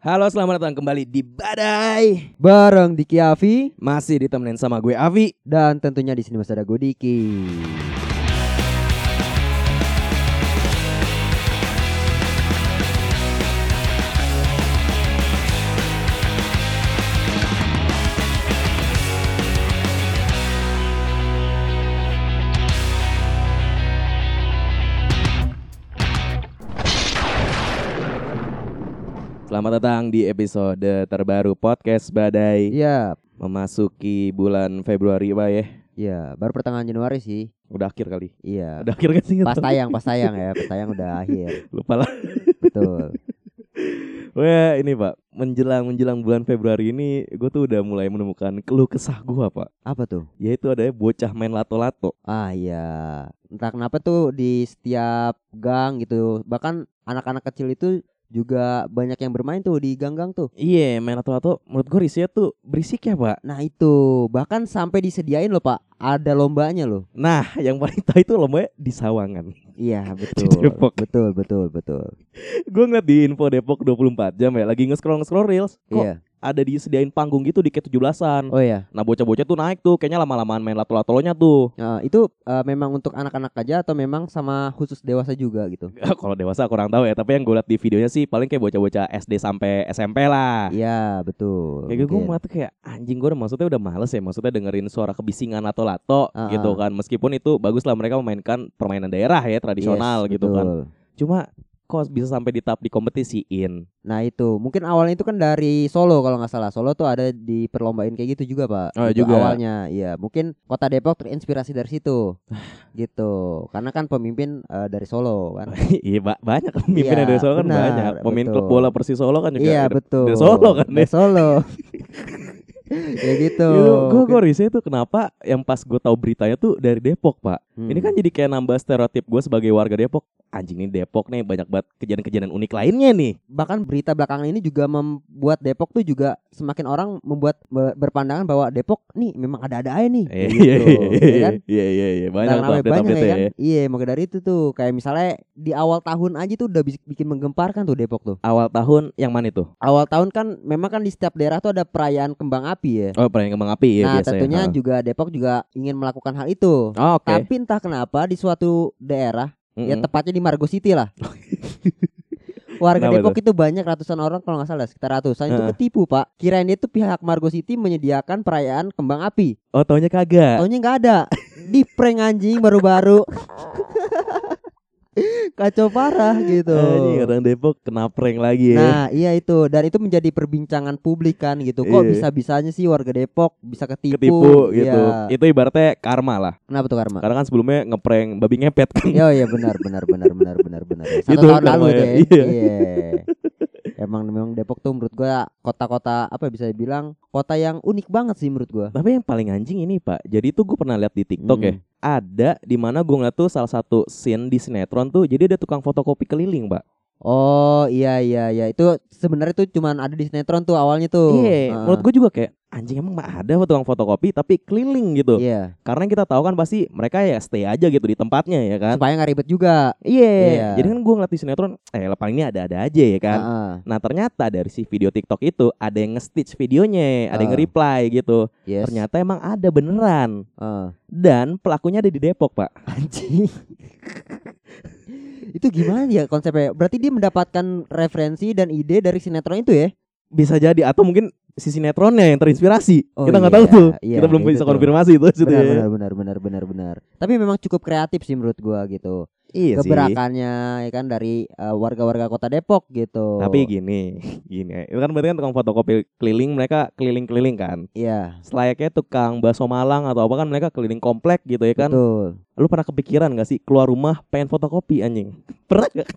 Halo, selamat datang kembali di Badai. Bareng Diki Avi Masih ditemenin sama gue Avi. dan tentunya di sini masih ada gue Diki. Selamat datang di episode terbaru podcast Badai. Iya, Memasuki bulan Februari, Pak ya. iya, baru pertengahan Januari sih. Udah akhir kali. Iya. Udah akhir kan sih? Pas tayang, pas tayang ya, pas tayang udah akhir. Lupa lah. Betul. Wah, ini Pak, menjelang menjelang bulan Februari ini, gue tuh udah mulai menemukan keluh kesah gue, Pak. Apa tuh? Yaitu ada bocah main lato-lato. Ah iya. Entah kenapa tuh di setiap gang gitu, bahkan anak-anak kecil itu juga banyak yang bermain tuh di gang-gang tuh. Iya, main lato-lato. Menurut gue risihnya tuh berisik ya, Pak. Nah itu bahkan sampai disediain loh pak, ada lombanya loh. Nah, yang paling tahu itu lombanya di Sawangan. Iya betul, Depok. betul, betul, betul. gue ngeliat di info Depok 24 jam ya, lagi nge-scroll nge-scroll reels. Kok Iya. Ada disediain panggung gitu di ke-17-an. Oh iya. Nah, bocah-bocah tuh naik tuh, kayaknya lama-lamaan main lato-latolonya tuh. Nah, itu eh, memang untuk anak-anak aja atau memang sama khusus dewasa juga gitu? Kalau dewasa kurang tahu ya, tapi yang gue liat di videonya sih paling kayak bocah-bocah SD sampai SMP lah. Iya betul. Kayak gue tuh kayak anjing gue maksudnya udah males ya Maksudnya dengerin suara kebisingan atau lato Ah, gitu ah. kan Meskipun itu bagus lah mereka memainkan permainan daerah ya tradisional Yes, gitu kan betul. Cuma kok bisa sampai di tahap dikompetisiin Nah itu mungkin awalnya itu kan dari Solo kalau nggak salah. Solo tuh ada di perlombaan kayak gitu juga pak. Oh, Itu juga. Awalnya, iya. Mungkin kota Depok terinspirasi dari situ, gitu. Karena kan pemimpin eh, dari Solo kan. Iya ba- banyak pemimpin Iya, dari Solo kan benar, banyak Pemain klub betul. bola Persis Solo kan juga iya betul. dari Solo kan Dari ya Solo. ya gitu. Gitu, gue gue risih tuh kenapa yang pas gue tahu beritanya tuh dari Depok pak. Hmm. Ini kan jadi kayak nambah stereotip gue sebagai warga Depok. Anjing nih Depok nih banyak banget kejadian-kejadian unik lainnya nih. bahkan berita belakangan ini juga membuat Depok tuh juga semakin orang membuat be- berpandangan bahwa Depok nih memang ada-ada aja nih. Iya Kayak iya gitu, ya kan? iya iya iya banyak namanya banyak ya kan? Iya, maka dari itu tuh kayak misalnya di awal tahun aja tuh udah bikin menggemparkan tuh Depok tuh. Awal tahun yang mana itu? Awal tahun kan memang kan di setiap daerah tuh ada perayaan kembang api ya. Oh perayaan kembang api ya nah, biasanya. tentunya Ha. juga Depok juga ingin melakukan hal itu. Oh, Oke. Tapi entah kenapa di suatu daerah, ya Mm-mm. tepatnya di Margo City lah. Warga Kenapa Depok itu banyak ratusan orang kalau nggak salah sekitar ratusan itu Heeh. ketipu pak. Kirain itu pihak Margo City menyediakan perayaan kembang api. Oh taunya kagak. Taunya nggak ada. Di prank anjing baru-baru. Kacau parah gitu. Anjing orang Depok kena prank lagi ya. Nah iya itu dan itu menjadi perbincangan publik kan gitu. Kok Iya. bisa-bisanya sih warga Depok bisa ketipu? Ketipu gitu. Iya. Itu ibaratnya karma lah. Kenapa tuh karma? Karena kan sebelumnya ngeprank babi ngepet kan. Oh iya benar benar benar benar benar benar. Satu Itu tahun lalu ya, deh. iya. Emang memang Depok tuh menurut gua kota-kota apa ya bisa dibilang kota yang unik banget sih menurut gua. Tapi yang paling anjing ini pak. Jadi tuh gue pernah lihat di TikTok ya. Hmm. Ada di mana gue ngeliat tuh salah satu scene di sinetron tuh. Jadi ada tukang fotokopi keliling pak. Oh iya iya iya itu sebenarnya tuh cuman ada di sinetron tuh awalnya tuh. Iya. Heeh. Menurut gue juga kayak anjing emang mah ada tukang fotokopi tapi keliling gitu. Iya. Karena kita tahu kan pasti mereka ya stay aja gitu di tempatnya ya kan. Supaya nggak ribet juga. Iya. Iya. Jadi kan gue ngeliat di sinetron, eh lapang ini ada-ada aja ya kan. Heeh. Nah ternyata dari si video TikTok itu ada yang nge-stitch videonya, ada yang Ah. nge-reply gitu. Yes. Ternyata emang ada beneran. Heeh. Dan pelakunya ada di Depok pak. Anjing. itu gimana ya konsepnya? Berarti dia mendapatkan referensi dan ide dari sinetron itu ya? Bisa jadi atau mungkin si sinetronnya yang terinspirasi. Oh, kita nggak iya, tahu tuh. iya, kita belum bisa gitu. konfirmasi itu. Benar, ya. benar, benar, benar, benar, benar. Tapi memang cukup kreatif sih menurut gua gitu. Iya sih. Geberakannya ya kan dari eh, warga-warga kota Depok gitu. Tapi gini, gini. Itu kan berarti kan tukang fotokopi keliling, mereka keliling-keliling kan. iya, Selayaknya tukang bakso Malang atau apa kan mereka keliling komplek gitu ya kan. betul. Lu pernah kepikiran gak sih keluar rumah pengen fotokopi anjing? Pernah gak?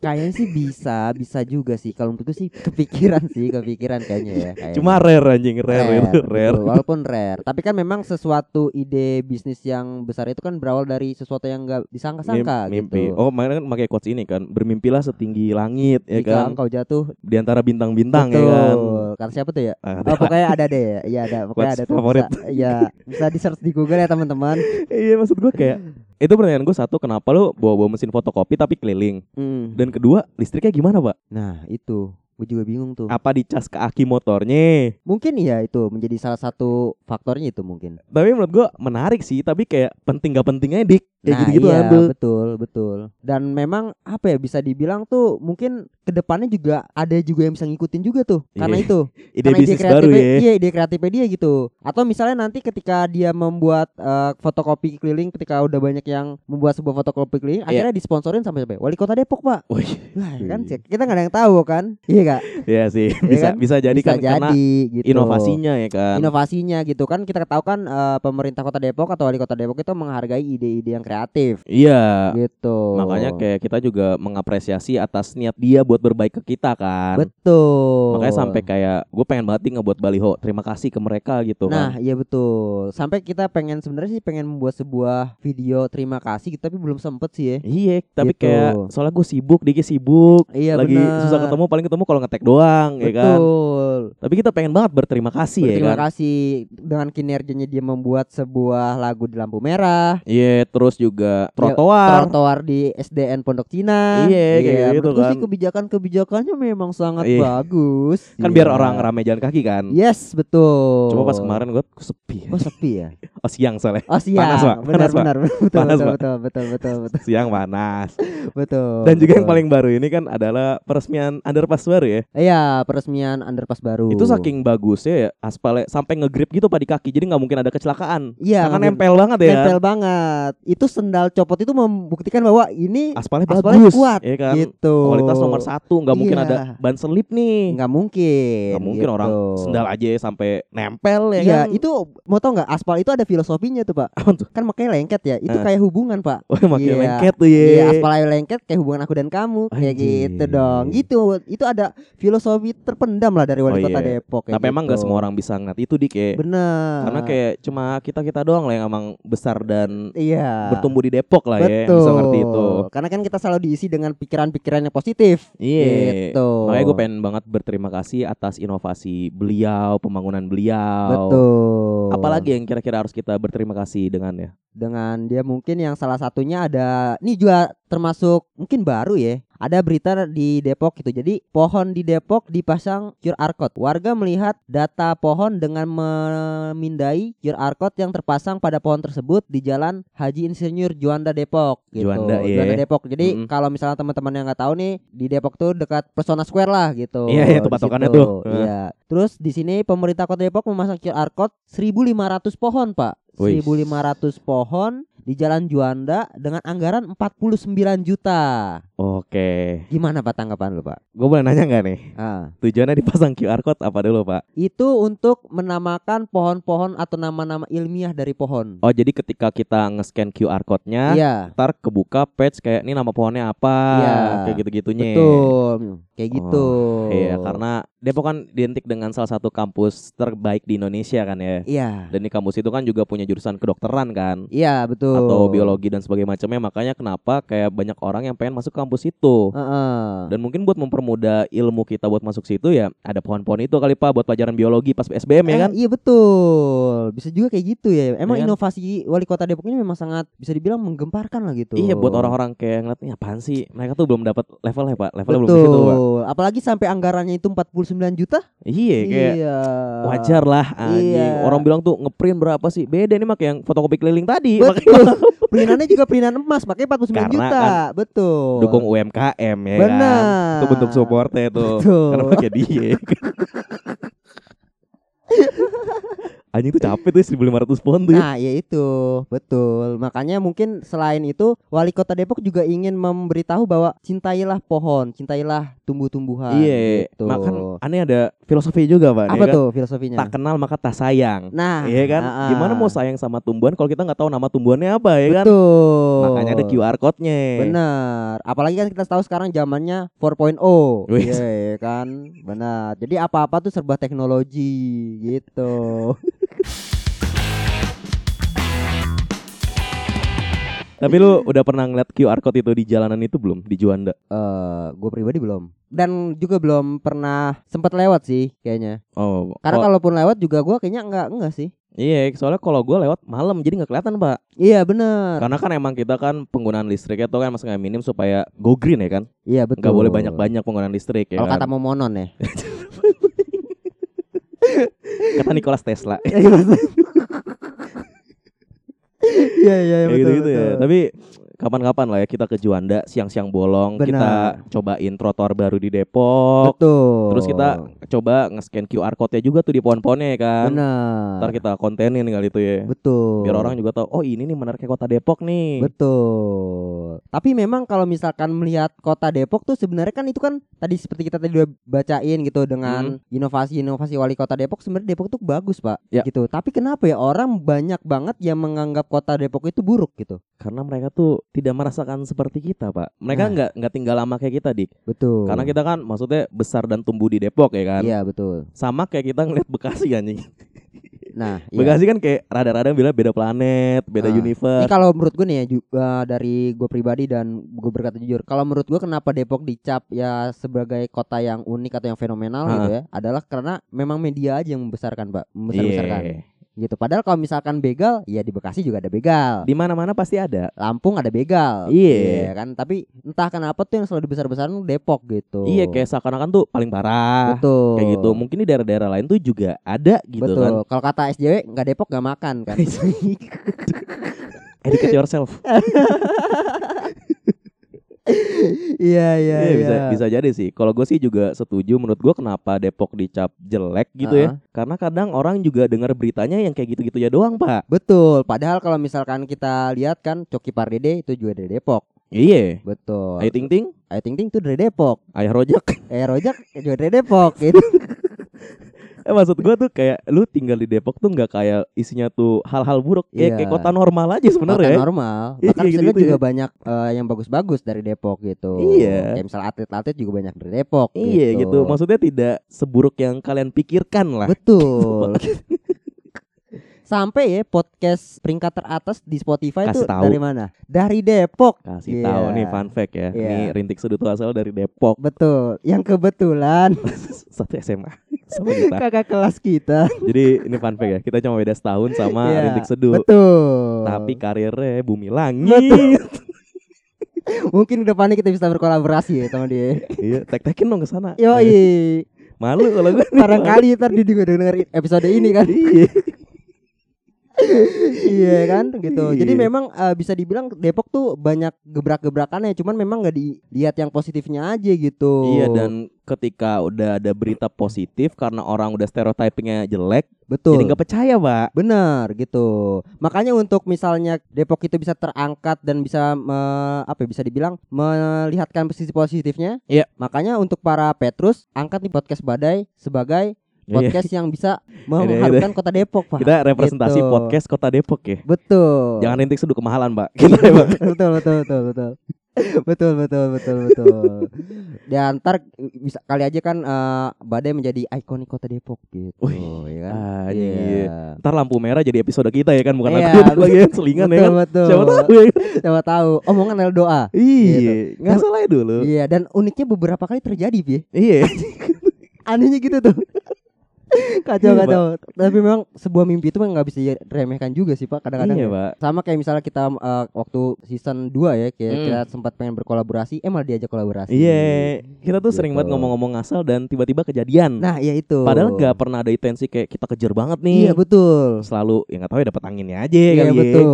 Kayaknya sih bisa, bisa juga sih. Kalau menurutku sih kepikiran sih, kepikiran kayaknya ya. kayaknya. Cuma rare anjing, rare, itu, rare. betul. Walaupun rare, tapi kan memang sesuatu ide bisnis yang besar itu kan berawal dari sesuatu yang nggak disangka-sangka Mim- mimpi. gitu. Oh, makanya kan pakai quotes ini kan. Bermimpilah setinggi langit ya Jika kan. engkau jatuh, Di antara bintang-bintang ya kan. Kata siapa tuh ya? Ah, Oh, pokoknya ada deh ya. Iya ada, pokoknya Quotes ada tuh. favorit. Bisa, ya, bisa di search di Google ya teman-teman. iya, maksud gue kayak itu pertanyaan gue satu, kenapa lu bawa-bawa mesin fotokopi tapi keliling? Hmm. Dan kedua, listriknya gimana, Pak? Nah, itu. Gue juga bingung tuh. Apa dicas ke aki motornya? Mungkin ya itu menjadi salah satu faktornya itu mungkin. Tapi menurut gua menarik sih, tapi kayak penting gak pentingnya dik kayak nah, gitu-gitu iya, kan tuh. betul, betul. Dan memang apa ya bisa dibilang tuh mungkin ke depannya juga ada juga yang bisa ngikutin juga tuh. Karena Iya. itu Ide karena ide kreatifnya ya. iya ide kreatifnya dia gitu atau misalnya nanti ketika dia membuat eh, fotokopi keliling ketika udah banyak yang membuat sebuah fotokopi keliling Iya. akhirnya disponsorin sampai sampai wali kota Depok pak Wih, Wah, ya kan kita nggak ada yang tahu kan iya kak Iya sih, Iya bisa kan? bisa jadi bisa kan karena jadi gitu inovasinya ya kan. inovasinya gitu kan kita tahu kan eh, pemerintah kota Depok atau wali kota Depok itu menghargai ide-ide yang kreatif Iya. gitu Makanya kayak kita juga mengapresiasi atas niat dia buat berbaik ke kita kan. betul Makanya sampai kayak gue pengen banget nih ngebuat baliho terima kasih ke mereka gitu Nah, kan. iya betul. Sampai kita pengen sebenarnya sih pengen membuat sebuah video terima kasih gitu tapi belum sempet sih ya. Iya, tapi Gitu. kayak soalnya gue sibuk, Diki sibuk. Iya lagi benar. susah ketemu paling ketemu kalau ngetek doang ya kan. Betul. Tapi kita pengen banget berterima kasih ya Terima kan. kasih dengan kinerjanya dia membuat sebuah lagu di lampu merah. Iya, terus juga trotoar. Trotoar di SDN Pondok Cina. Iya, kayak gitu menurutku sih kan. kebijakan-kebijakannya memang sangat Iya. bagus. Kan Iya. biar orang rame jalan kaki kan. Yes, betul. Cuma pas kemarin gue sepi. Oh sepi ya. Oh siang soalnya. Oh siap. Panas, Pak. benar, Panas, benar, betul, betul, Panas, betul, betul, betul, betul, betul, Siang panas. betul. Dan juga yang betul. paling baru ini kan adalah peresmian underpass baru ya. Iya, peresmian underpass baru. Itu saking bagusnya ya aspalnya sampai ngegrip gitu pak di kaki. Jadi nggak mungkin ada kecelakaan. Iya, Karena nempel banget ya. nempel banget. Itu sendal copot itu membuktikan bahwa ini Aspalnya, Aspalnya bagus. kuat, ya kan. gitu. Kualitas nomor satu. nggak mungkin Iya. ada ban selip nih. nggak mungkin. Nggak mungkin gitu. orang sendal aja sampai nempel ya Iya, kan. itu mau tau nggak aspal itu ada filosofinya tuh pak. Kan makanya lengket ya. Itu Eh. kayak hubungan pak. Oh, makin Iya. lengket tuh ya. Iya, aspal lengket kayak hubungan aku dan kamu kayak gitu dong. Gitu. Itu ada filosofi terpendam lah dari wali Oh, kota iya. Depok. Tapi emang nggak gitu. semua orang bisa ngeliat itu dik ya. Bener. Karena kayak cuma kita kita doang lah yang emang besar dan iya. bertumbuh di Depok lah ya yang Betul. bisa ngerti itu. Karena kan kita selalu diisi dengan pikiran-pikiran yang positif. Iya. Gitu. Makanya gue pengen banget berterima kasih atas inovasi beliau, pembangunan beliau. Betul. Apalagi yang kira-kira harus kita berterima kasih dengannya? dengan dia mungkin yang salah satunya ada ini juga termasuk mungkin baru ya. Ada berita di Depok gitu. Jadi pohon di Depok dipasang QR code. Warga melihat data pohon dengan memindai QR code yang terpasang pada pohon tersebut di Jalan Haji Insinyur Juanda Depok gitu. Juanda, iya. Depok. Jadi Mm-mm. kalau misalnya teman-teman yang nggak tahu nih di Depok tuh dekat Persona Square lah gitu. Iya, iya, tuh Di patokannya tuh. Iya. Terus di sini pemerintah Kota Depok memasang QR code 1500 pohon, Pak. Wih. 1500 pohon di Jalan Juanda dengan anggaran 49 juta. Oke. Gimana Pak tanggapan lu, Pak? Gue boleh nanya nggak nih? Ah, Tujuannya dipasang QR code apa dulu pak? itu untuk menamakan pohon-pohon atau nama-nama ilmiah dari pohon. Oh jadi ketika kita nge-scan QR code-nya, Iya, ntar kebuka page kayak ini nama pohonnya apa, Iya. kayak gitu-gitunya. betul. Kayak gitu. Iya, karena Depok kan identik dengan salah satu kampus terbaik di Indonesia kan ya. Iya. Dan di kampus itu kan juga punya jurusan kedokteran kan, Iya, betul. atau biologi dan sebagainya macamnya. Makanya kenapa kayak banyak orang yang pengen masuk kampus itu. Heeh. Dan mungkin buat mempermudah ilmu kita buat masuk situ ya ada pohon-pohon itu kali pak buat pelajaran biologi pas SBM ya Eh, kan? Iya betul. Bisa juga kayak gitu ya. Emang Iya kan? inovasi wali kota Depok ini memang sangat bisa dibilang menggemparkan lah gitu. Iya buat orang-orang kayak ngeliat ini apaan sih Mereka tuh belum dapat levelnya pak Levelnya Betul. belum situ pak Apalagi sampai anggarannya itu 49 juta. Iya kayak iya. wajar lah anjing Iya. Orang bilang tuh ngeprint berapa sih Beda nih mak yang fotokopi keliling tadi Makanya Betul. Perintannya juga perintan emas, pakai 49 Karena juta. kan Betul. dukung UMKM ya kan Benar. Itu bentuk supportnya tuh Betul. Karena pakai dia Anjing tuh capek tuh 1500 pohon tuh ya. Nah, ya itu, betul. Makanya mungkin selain itu wali kota Depok juga ingin memberitahu bahwa cintailah pohon, cintailah tumbuh-tumbuhan. Iya gitu. Makan aneh ada filosofi juga pak Apa ya kan? tuh filosofinya? Tak kenal maka tak sayang Nah, Iya kan ah, ah. Gimana mau sayang sama tumbuhan Kalau kita nggak tahu nama tumbuhannya apa ya kan Betul. Makanya ada QR code-nya. Benar. Apalagi kan kita tahu sekarang zamannya 4.0. Wih. Iya iya kan? Benar. Jadi apa-apa tuh serba teknologi gitu. Tapi lu udah pernah ngeliat QR code itu di jalanan itu belum di Juanda? Eh, gue pribadi belum. Dan juga belum pernah sempat lewat sih kayaknya. Oh, Karena oh, kalaupun lewat juga gue kayaknya enggak enggak sih. Iya, soalnya kalau gue lewat malam jadi nggak kelihatan pak. Iya bener. Karena kan emang kita kan penggunaan listriknya tuh kan masih nggak minim supaya go green ya kan. Iya betul. Nggak boleh banyak-banyak penggunaan listrik ya. Kalau kan? kata Momonon ya. kata Nikolas Tesla. Iya iya betul. gitu-gitu ya. betul. Tapi kapan-kapan lah ya kita ke Juanda siang-siang bolong kita Benar. cobain trotoar baru di Depok. betul. Terus kita coba nge-scan QR code-nya juga tuh di pohon-pohonnya ya kan. benar. Ntar kita kontenin kali itu ya. Betul. Biar orang juga tahu, oh ini nih menariknya kota Depok nih. Betul. Tapi memang kalau misalkan melihat kota Depok tuh sebenarnya kan itu kan tadi seperti kita tadi udah bacain gitu dengan inovasi-inovasi wali kota Depok sebenarnya Depok tuh bagus pak. Ya. Gitu. Tapi kenapa ya orang banyak banget yang menganggap kota Depok itu buruk gitu. Karena mereka tuh tidak merasakan seperti kita, Pak. Mereka Nah. nggak nggak tinggal lama kayak kita, Dik. Betul. Karena kita kan maksudnya besar dan tumbuh di Depok ya kan. Iya betul. Sama kayak kita ngeliat Bekasi anjing. Nah, iya. Bekasi kan kayak rada-rada bilang beda planet, beda Ah. Ini universe. kalau menurut gue nih ya juga dari gue pribadi dan gue berkata jujur, kalau menurut gue kenapa Depok dicap ya sebagai kota yang unik atau yang fenomenal Ah. gitu ya, adalah karena memang media aja yang membesarkan, Pak, membesar-besarkan. Iya. Gitu. Padahal kalau misalkan begal, ya di Bekasi juga ada begal. Di mana-mana pasti ada. Lampung ada begal. Iya. kan, tapi entah kenapa tuh yang selalu dibesar-besaran Depok gitu. Iya, kayak seakan-akan tuh paling parah. Betul. Kayak gitu. Mungkin di daerah-daerah lain tuh juga ada gitu Betul. kan. Kalau kata SJW nggak Depok nggak makan kan. Educate yourself. Iya iya Iya, bisa iya. bisa jadi sih. Kalau gue sih juga setuju. Menurut gue kenapa Depok dicap jelek gitu ya? Ah. Karena kadang orang juga dengar beritanya yang kayak gitu-gitu ya doang, Pak. Betul. Padahal kalau misalkan kita lihat kan Coki Pardede itu juga dari Depok. Iya. Betul. Ayo Ting Ting, Ayu Ting Ting itu dari Depok. Ayah Rojak. Eh Rojak juga dari Depok gitu. Eh maksud gue tuh kayak lu tinggal di Depok tuh nggak kayak isinya tuh hal-hal buruk. Kayak, Iya. kayak kota normal aja Kota sebenarnya. ya. normal. Iya, Bahkan sebenarnya gitu-gitu juga ya. banyak eh, yang bagus-bagus dari Depok gitu. Iya. Kayak misal atlet-atlet juga banyak dari Depok. Iya gitu. Maksudnya tidak seburuk yang kalian pikirkan lah. Betul. Sampai ya podcast peringkat teratas di Spotify Kasih itu tahu. dari mana? Dari Depok. Kasih Iya. tahu nih fun fact ya. Iya. Ini Rintik Seduh tuh asal dari Depok. Betul. Yang kebetulan Satu SMA sama kita. kakak kelas kita. Jadi ini fun fact ya. Kita cuma beda setahun sama Iya, Rintik Seduh. Betul. Tapi karirnya bumi langit. Betul. Mungkin depannya kita bisa berkolaborasi ya sama dia. iya, tek-tekin dong ke sana. Yoi. Malu kalau gue. Barangkali ntar dia juga denger episode ini kan. Iya. Iya kan gitu. Jadi Iya. memang eh, bisa dibilang Depok tuh banyak gebrak-gebrakannya, cuman memang nggak dilihat yang positifnya aja gitu. Iya dan ketika udah ada berita positif karena orang udah stereotypingnya jelek, betul. jadi nggak percaya, Pak. Benar gitu. Makanya untuk misalnya Depok itu bisa terangkat dan bisa me- apa ya, bisa dibilang melihatkan sisi positifnya. Iya. Makanya untuk para Petrus angkat nih podcast Badai sebagai. Podcast yang bisa mengharumkan kota Depok, Pak. Kita representasi Gitu. podcast Kota Depok ya. Betul. Jangan rintik seduh kemahalan, Pak. Kita emang betul betul betul betul. betul betul betul betul. Dan ntar bisa kali aja kan eh, Badai menjadi ikonik kota Depok gitu, Wih, ya kan? anjir. Iya. Ntar lampu merah jadi episode kita ya kan bukan Iya, lagu lagi ya, selingan ya betul, kan. betul. Siapa tahu ya. Siapa tahu omongan adalah doa. Iya, nggak Dan- salah ya dulu. Iya, dan uniknya beberapa kali terjadi, Pi. Iya. Anehnya gitu tuh. kacau Iya, kacau. Tapi memang sebuah mimpi itu memang nggak bisa diremehkan juga sih, Pak. Kadang-kadang. Iya, ya. Pak. Sama kayak misalnya kita eh, waktu season 2 ya, kayak Hmm. kita sempat pengen berkolaborasi, eh malah diajak kolaborasi. Iya, kita tuh sering Gitu. banget ngomong-ngomong asal dan tiba-tiba kejadian. Nah, iya itu. Padahal nggak pernah ada intensi kayak kita kejar banget nih. Iya, betul. Selalu ya nggak tahu ya dapat anginnya aja Iya, kali ya. betul.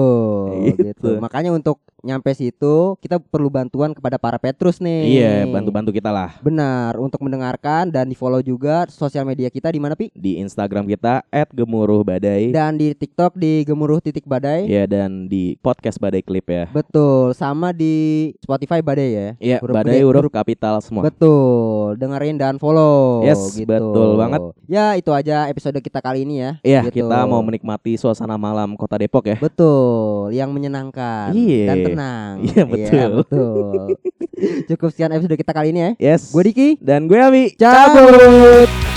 Gitu. Gitu. Makanya untuk nyampe situ kita perlu bantuan kepada para Petrus nih. Iya, bantu-bantu kita lah Benar, untuk mendengarkan dan di-follow juga sosial media kita di mana, Pi? di Instagram kita @gemuruhbadai. Dan di TikTok di gemuruh titik badai. Ya dan di podcast Badai Klip ya. Betul, sama di Spotify badai ya. Iya, Huruf Badai gede, huruf huruf- kapital semua. Betul, dengerin dan follow. Yes, gitu. betul banget. Ya itu aja episode kita kali ini ya. Iya, gitu. kita mau menikmati suasana malam Kota Depok ya. Betul, yang menyenangkan Iya. dan tenang. Iya, betul. betul. Cukup sekian episode kita kali ini ya. Yes. Gue Diki. dan gue Abi. Cabut.